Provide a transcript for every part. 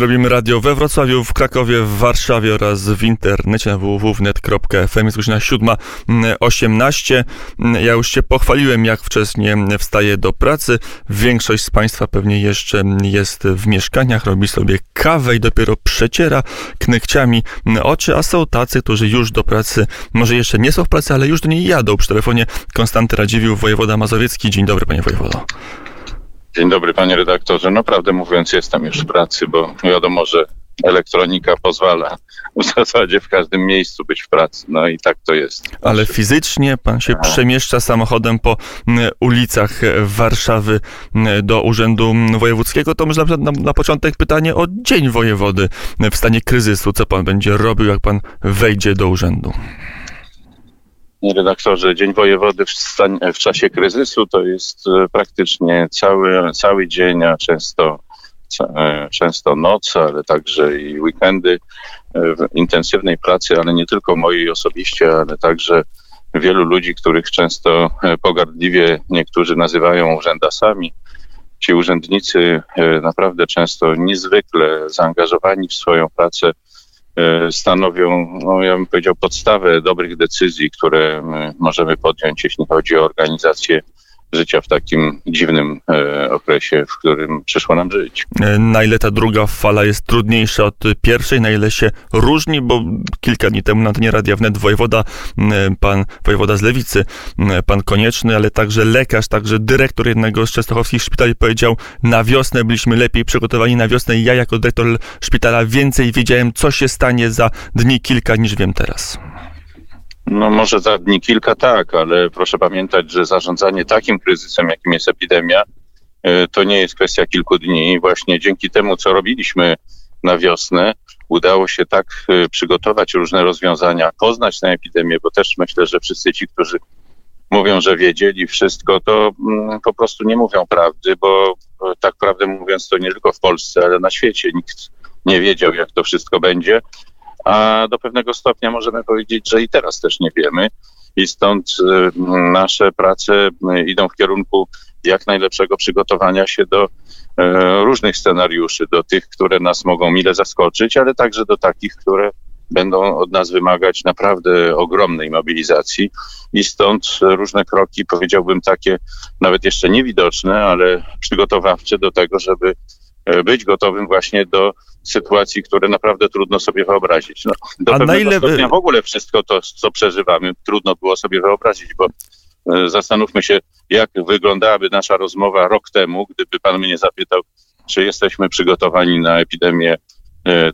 Robimy radio we Wrocławiu, w Krakowie, w Warszawie oraz w internecie na www.net.fm. Jest godzina 7.18. Ja już się pochwaliłem, jak wcześnie wstaję do pracy. Większość z Państwa pewnie jeszcze jest w mieszkaniach, robi sobie kawę i dopiero przeciera knykciami oczy, a są tacy, którzy już do pracy, może jeszcze nie są w pracy, ale już do niej jadą. Przy telefonie Konstanty Radziwił, wojewoda mazowiecki. Dzień dobry, panie wojewodo. Dzień dobry panie redaktorze. No prawdę mówiąc jestem już w pracy, bo wiadomo, że elektronika pozwala w zasadzie w każdym miejscu być w pracy. No i tak to jest. Ale fizycznie pan się przemieszcza samochodem po ulicach Warszawy do Urzędu Wojewódzkiego. To może na, na początek pytanie o Dzień Wojewody w stanie kryzysu. Co pan będzie robił, jak pan wejdzie do urzędu? Redaktorze, Dzień Wojewody w, stanie, w czasie kryzysu to jest e, praktycznie cały, cały dzień, a często, e, często noc, ale także i weekendy e, intensywnej pracy, ale nie tylko mojej osobiście, ale także wielu ludzi, których często pogardliwie niektórzy nazywają urzędasami. Ci urzędnicy naprawdę często niezwykle zaangażowani w swoją pracę stanowią, no ja bym powiedział, podstawę dobrych decyzji, które możemy podjąć, jeśli chodzi o organizację życia w takim dziwnym e, okresie, w którym przyszło nam żyć. E, na ile ta druga fala jest trudniejsza od pierwszej, na ile się różni, bo kilka dni temu na antenie Radia Wnet wojewoda, pan wojewoda z Lewicy, pan Konieczny, ale także lekarz, także dyrektor jednego z częstochowskich szpitali powiedział, na wiosnę byliśmy lepiej przygotowani na wiosnę ja jako dyrektor szpitala więcej wiedziałem, co się stanie za dni kilka niż wiem teraz. No może za dni kilka tak, ale proszę pamiętać, że zarządzanie takim kryzysem, jakim jest epidemia, e, to nie jest kwestia kilku dni. Właśnie dzięki temu, co robiliśmy na wiosnę, udało się tak e, przygotować różne rozwiązania, poznać tę epidemię, bo też myślę, że wszyscy ci, którzy mówią, że wiedzieli wszystko, to mm, po prostu nie mówią prawdy, bo tak prawdę mówiąc, to nie tylko w Polsce, ale na świecie nikt nie wiedział, jak to wszystko będzie a do pewnego stopnia możemy powiedzieć, że i teraz też nie wiemy. I stąd y, nasze prace y, idą w kierunku jak najlepszego przygotowania się do y, różnych scenariuszy, do tych, które nas mogą mile zaskoczyć, ale także do takich, które będą od nas wymagać naprawdę ogromnej mobilizacji i stąd różne kroki, powiedziałbym takie nawet jeszcze niewidoczne, ale przygotowawcze do tego, żeby być gotowym właśnie do sytuacji, które naprawdę trudno sobie wyobrazić. No, do A na ile w ogóle wszystko to, co przeżywamy, trudno było sobie wyobrazić, bo e, zastanówmy się, jak wyglądałaby nasza rozmowa rok temu, gdyby pan mnie zapytał, czy jesteśmy przygotowani na epidemię E,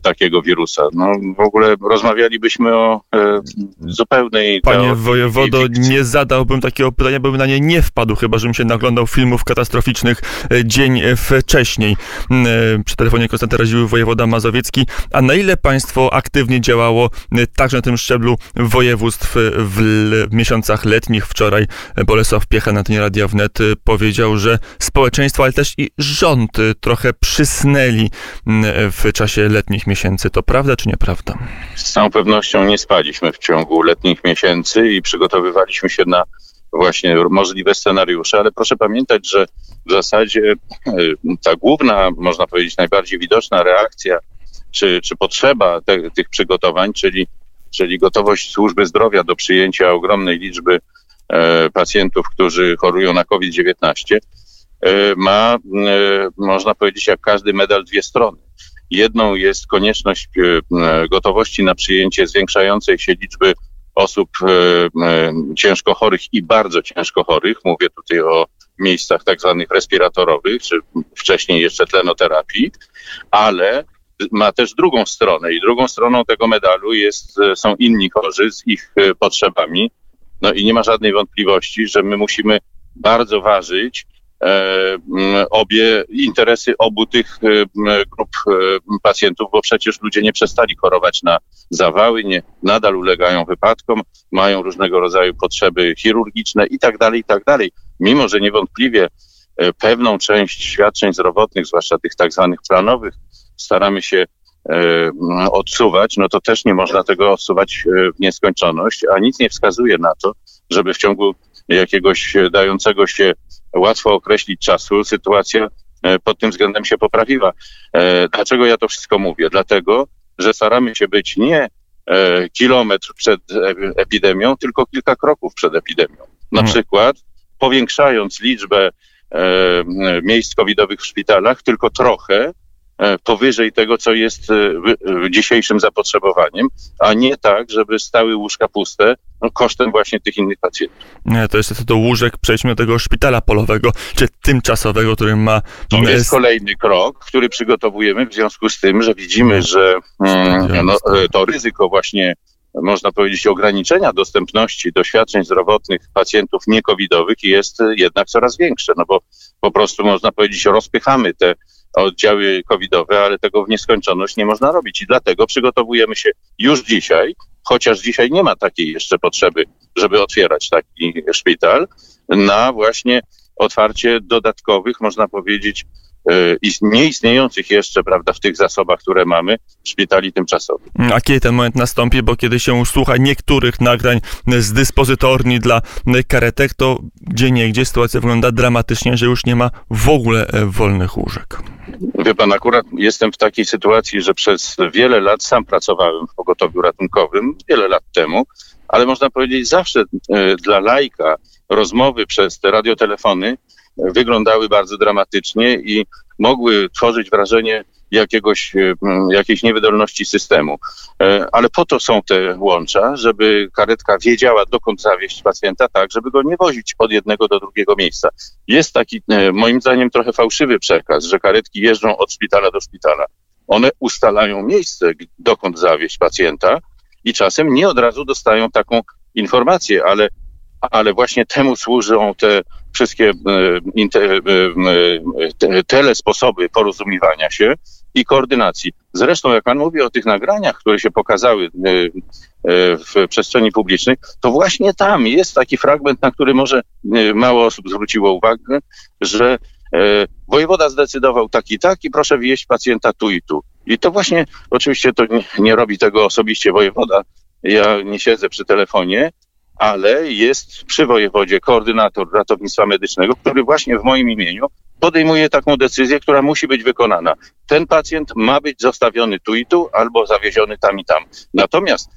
takiego wirusa. No w ogóle rozmawialibyśmy o e, zupełnej... Panie wojewodo, nie zadałbym takiego pytania, bym na nie nie wpadł, chyba żebym się naglądał filmów katastroficznych e, dzień wcześniej. Mm, e, przy telefonie Konstanty Raziły, wojewoda mazowiecki. A na ile państwo aktywnie działało e, także na tym szczeblu województw w, miesiącach letnich? Wczoraj Bolesław Piecha na ten Radia Wnet powiedział, że społeczeństwo, ale też i rząd trochę przysnęli mm, w czasie letnich letnich miesięcy. To prawda czy nieprawda? Z całą pewnością nie spaliśmy w ciągu letnich miesięcy i przygotowywaliśmy się na właśnie możliwe scenariusze, ale proszę pamiętać, że w zasadzie e, ta główna, można powiedzieć, najbardziej widoczna reakcja czy, czy potrzeba te, tych przygotowań, czyli, czyli gotowość służby zdrowia do przyjęcia ogromnej liczby e, pacjentów, którzy chorują na COVID-19, e, ma, e, można powiedzieć, jak każdy medal dwie strony. Jedną jest konieczność e, gotowości na przyjęcie zwiększającej się liczby osób e, e, ciężko chorych i bardzo ciężko chorych. Mówię tutaj o miejscach tak zwanych respiratorowych, czy wcześniej jeszcze tlenoterapii, ale ma też drugą stronę i drugą stroną tego medalu jest, są inni chorzy z ich potrzebami. No i nie ma żadnej wątpliwości, że my musimy bardzo ważyć E, obie interesy obu tych e, grup e, pacjentów, bo przecież ludzie nie przestali chorować na zawały, nie, nadal ulegają wypadkom, mają różnego rodzaju potrzeby chirurgiczne i tak dalej, i tak dalej. Mimo, że niewątpliwie pewną część świadczeń zdrowotnych, zwłaszcza tych tak zwanych planowych, staramy się odsuwać, no to też nie można tego odsuwać w nieskończoność, a nic nie wskazuje na to, żeby w ciągu jakiegoś dającego się łatwo określić czasu, sytuacja pod tym względem się poprawiła. Dlaczego ja to wszystko mówię? Dlatego, że staramy się być nie kilometr przed epidemią, tylko kilka kroków przed epidemią. Na mhm. przykład powiększając liczbę miejsc covidowych w szpitalach tylko trochę, E, powyżej tego, co jest e, dzisiejszym zapotrzebowaniem, a nie tak, żeby stały łóżka puste no, kosztem właśnie tych innych pacjentów. Nie, to jest do łóżek, przejdźmy do tego szpitala polowego, czy tymczasowego, który ma... To jest kolejny krok, który przygotowujemy w związku z tym, że widzimy, że mm, no, e, to ryzyko właśnie można powiedzieć, ograniczenia dostępności do świadczeń zdrowotnych pacjentów niekowidowych jest jednak coraz większe, no bo po prostu można powiedzieć, rozpychamy te oddziały covidowe, ale tego w nieskończoność nie można robić. I dlatego przygotowujemy się już dzisiaj, chociaż dzisiaj nie ma takiej jeszcze potrzeby, żeby otwierać taki szpital, na właśnie otwarcie dodatkowych, można powiedzieć, nieistniejących jeszcze, prawda, w tych zasobach, które mamy, szpitali tymczasowych. A kiedy ten moment nastąpi? Bo kiedy się słucha niektórych nagrań z dyspozytorni dla karetek, to gdzie nie, gdzie sytuacja wygląda dramatycznie, że już nie ma w ogóle e, wolnych łóżek. Wie pan, akurat jestem w takiej sytuacji, że przez wiele lat sam pracowałem w pogotowiu ratunkowym, wiele lat temu, ale można powiedzieć zawsze e, dla lajka rozmowy przez te radiotelefony wyglądały bardzo dramatycznie i mogły tworzyć wrażenie jakiegoś, e, jakiejś niewydolności systemu. E, ale po to są te łącza, żeby karetka wiedziała, dokąd zawieźć pacjenta, tak, żeby go nie wozić od jednego do drugiego miejsca. Jest taki, e, moim zdaniem, trochę fałszywy przekaz, że karetki jeżdżą od szpitala do szpitala. One ustalają miejsce, dokąd zawieźć pacjenta i czasem nie od razu dostają taką informację, ale ale właśnie temu służą te wszystkie e, e, e, tele sposoby porozumiewania się i koordynacji. Zresztą, jak pan mówi o tych nagraniach, które się pokazały w przestrzeni publicznej, to właśnie tam jest taki fragment, na który może mało osób zwróciło uwagę, że wojewoda zdecydował tak i tak i proszę wieść pacjenta tu i tu. I to właśnie, oczywiście to nie robi tego osobiście wojewoda, ja nie siedzę przy telefonie, ale jest przy wojewodzie koordynator ratownictwa medycznego, który właśnie w moim imieniu podejmuje taką decyzję, która musi być wykonana. Ten pacjent ma być zostawiony tu i tu, albo zawieziony tam i tam. Natomiast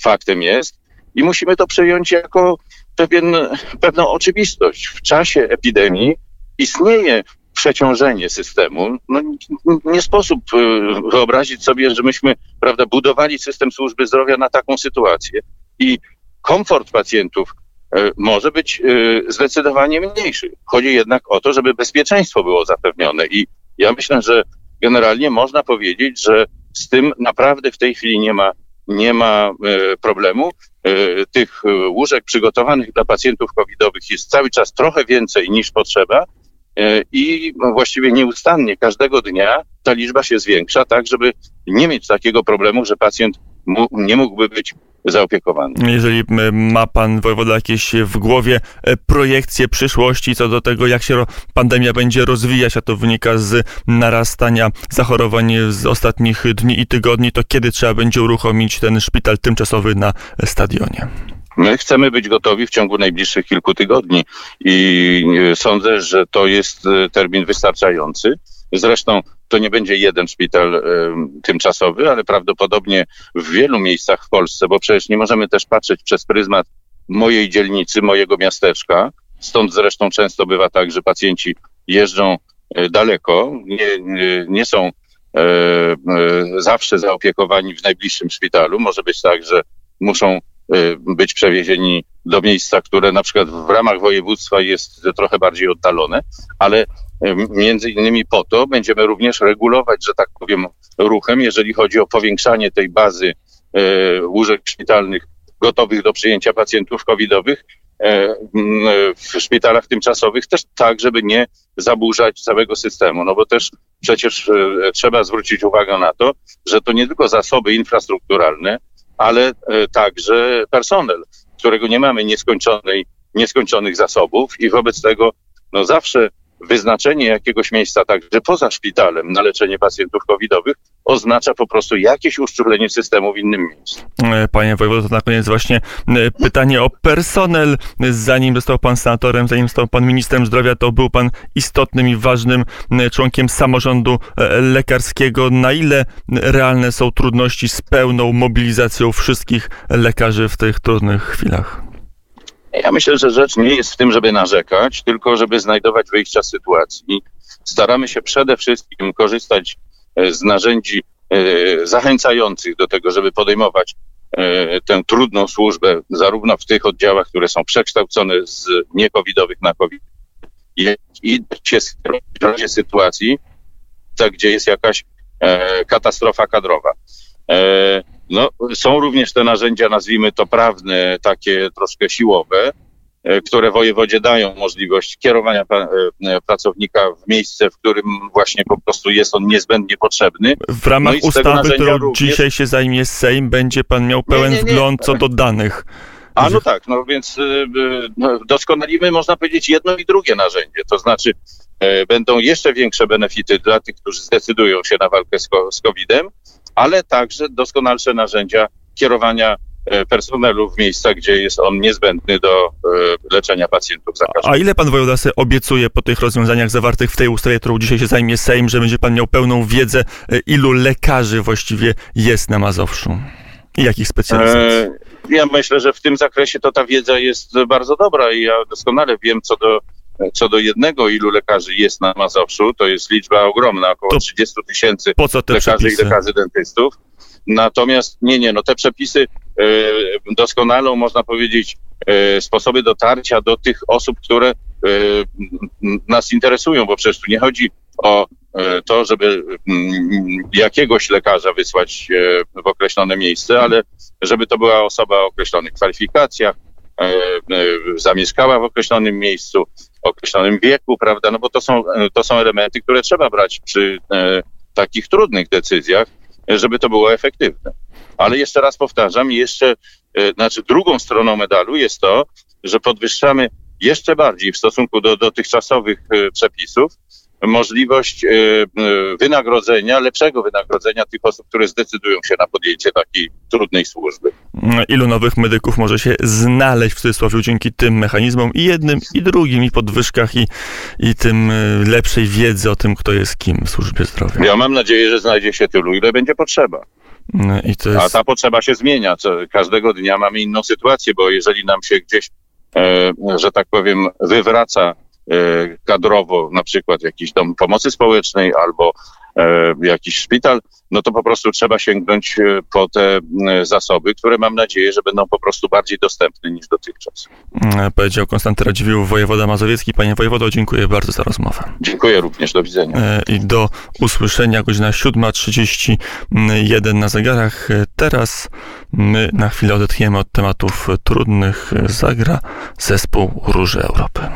faktem jest, i musimy to przyjąć jako pewien, pewną oczywistość. W czasie epidemii istnieje przeciążenie systemu. No, nie sposób y, wyobrazić sobie, że myśmy prawda, budowali system służby zdrowia na taką sytuację. I komfort pacjentów e, może być e, zdecydowanie mniejszy. Chodzi jednak o to, żeby bezpieczeństwo było zapewnione i ja myślę, że generalnie można powiedzieć, że z tym naprawdę w tej chwili nie ma, nie ma e, problemu. Tych łóżek przygotowanych dla pacjentów covidowych jest cały czas trochę więcej niż potrzeba i właściwie nieustannie każdego dnia ta liczba się zwiększa, tak żeby nie mieć takiego problemu, że pacjent nie mógłby być zaopiekowany. Jeżeli ma pan wojewoda jakieś w głowie e, projekcje przyszłości co do tego, jak się pandemia będzie rozwijać, a to wynika z narastania zachorowań z ostatnich dni i tygodni, to kiedy trzeba będzie uruchomić ten szpital tymczasowy na stadionie? My chcemy być gotowi w ciągu najbliższych kilku tygodni i e, sądzę, że to jest e, termin wystarczający. Zresztą to nie będzie jeden szpital y, tymczasowy, ale prawdopodobnie w wielu miejscach w Polsce, bo przecież nie możemy też patrzeć przez pryzmat mojej dzielnicy, mojego miasteczka. Stąd zresztą często bywa tak, że pacjenci jeżdżą y, daleko, nie, nie, nie są y, zawsze zaopiekowani w najbliższym szpitalu. Może być tak, że muszą być przewiezieni do miejsca, które na przykład w ramach województwa jest trochę bardziej oddalone, ale Między innymi po to będziemy również regulować, że tak powiem, ruchem, jeżeli chodzi o powiększanie tej bazy e, łóżek szpitalnych gotowych do przyjęcia pacjentów covidowych e, w szpitalach tymczasowych też tak, żeby nie zaburzać całego systemu. No bo też przecież e, trzeba zwrócić uwagę na to, że to nie tylko zasoby infrastrukturalne, ale także personel, którego nie mamy nieskończonej, nieskończonych zasobów i wobec tego no zawsze wyznaczenie jakiegoś miejsca także poza szpitalem na leczenie pacjentów covidowych oznacza po prostu jakieś uszczuplenie systemu w innym miejscu. E, Panie wojewodo, na koniec właśnie e, pytanie o personel. Zanim został pan senatorem, zanim został pan ministrem zdrowia, to był pan istotnym i ważnym e, członkiem samorządu lekarskiego. Na ile realne są trudności z pełną mobilizacją wszystkich lekarzy w tych trudnych chwilach? Ja myślę, że rzecz nie jest w tym, żeby narzekać, tylko żeby znajdować wyjścia z sytuacji. Staramy się przede wszystkim korzystać e, z narzędzi e, zachęcających do tego, żeby podejmować e, tę trudną służbę, zarówno w tych oddziałach, które są przekształcone z niekowidowych na COVID, i się w razie sytuacji, tak, gdzie jest jakaś katastrofa kadrowa. No, są również te narzędzia, nazwijmy to prawne, takie troszkę siłowe, e, które wojewodzie dają możliwość kierowania e, pracownika w miejsce, w którym właśnie po prostu jest on niezbędnie potrzebny. W ramach no ustawy, którą również... dzisiaj się zajmie Sejm, będzie pan miał pełen nie, nie, nie. wgląd co do danych. A no tak, no więc no, doskonalimy, można powiedzieć, jedno i drugie narzędzie. To znaczy, e, będą jeszcze większe benefity dla tych, którzy zdecydują się na walkę z, z COVID-em, ale także doskonalsze narzędzia kierowania e, personelu w miejscach, gdzie jest on niezbędny do e, leczenia pacjentów zakażonych. A ile pan wojewoda obiecuje po tych rozwiązaniach zawartych w tej ustawie, którą dzisiaj się zajmie Sejm, że będzie pan miał pełną wiedzę, e, ilu lekarzy właściwie jest na Mazowszu? I jakich specjalizacji? Ja myślę, że w tym zakresie to ta wiedza jest bardzo dobra i ja doskonale wiem co do co do jednego, ilu lekarzy jest na Mazowszu, to jest liczba ogromna, około to 30 tysięcy lekarzy przepisy? i lekarzy dentystów. Natomiast nie, nie, no te przepisy e, doskonalą, można powiedzieć, e, sposoby dotarcia do tych osób, które e, nas interesują, bo przecież tu nie chodzi o to, żeby jakiegoś lekarza wysłać w określone miejsce, ale żeby to była osoba o określonych kwalifikacjach, zamieszkała w określonym miejscu, określonym wieku, prawda? No bo to są, to są elementy, które trzeba brać przy e, takich trudnych decyzjach, żeby to było efektywne. Ale jeszcze raz powtarzam, jeszcze, e, znaczy drugą stroną medalu jest to, że podwyższamy jeszcze bardziej w stosunku do dotychczasowych e, przepisów możliwość e, e, wynagrodzenia, lepszego wynagrodzenia tych osób, które zdecydują się na podjęcie takiej trudnej służby. Ilu nowych medyków może się znaleźć w cudzysłowie dzięki tym mechanizmom i jednym, i drugim, i podwyżkach, i, i tym e, lepszej wiedzy o tym, kto jest kim w służbie zdrowia? Ja mam nadzieję, że znajdzie się tylu, ile będzie potrzeba. Jest... A ta potrzeba się zmienia. Co, każdego dnia mamy inną sytuację, bo jeżeli nam się gdzieś, że tak powiem, wywraca kadrowo, na przykład jakiś dom pomocy społecznej albo e, jakiś szpital, no to po prostu trzeba sięgnąć e, po te zasoby, które mam nadzieję, że będą po prostu bardziej dostępne niż dotychczas. Powiedział Konstanty Radziwiłł, wojewoda mazowiecki. Panie wojewodo, dziękuję bardzo za rozmowę. Dziękuję również, do widzenia. I do usłyszenia godzina 7.31 na zegarach. Teraz my na chwilę odetchniemy od tematów trudnych. Zagra zespół Róży Europy.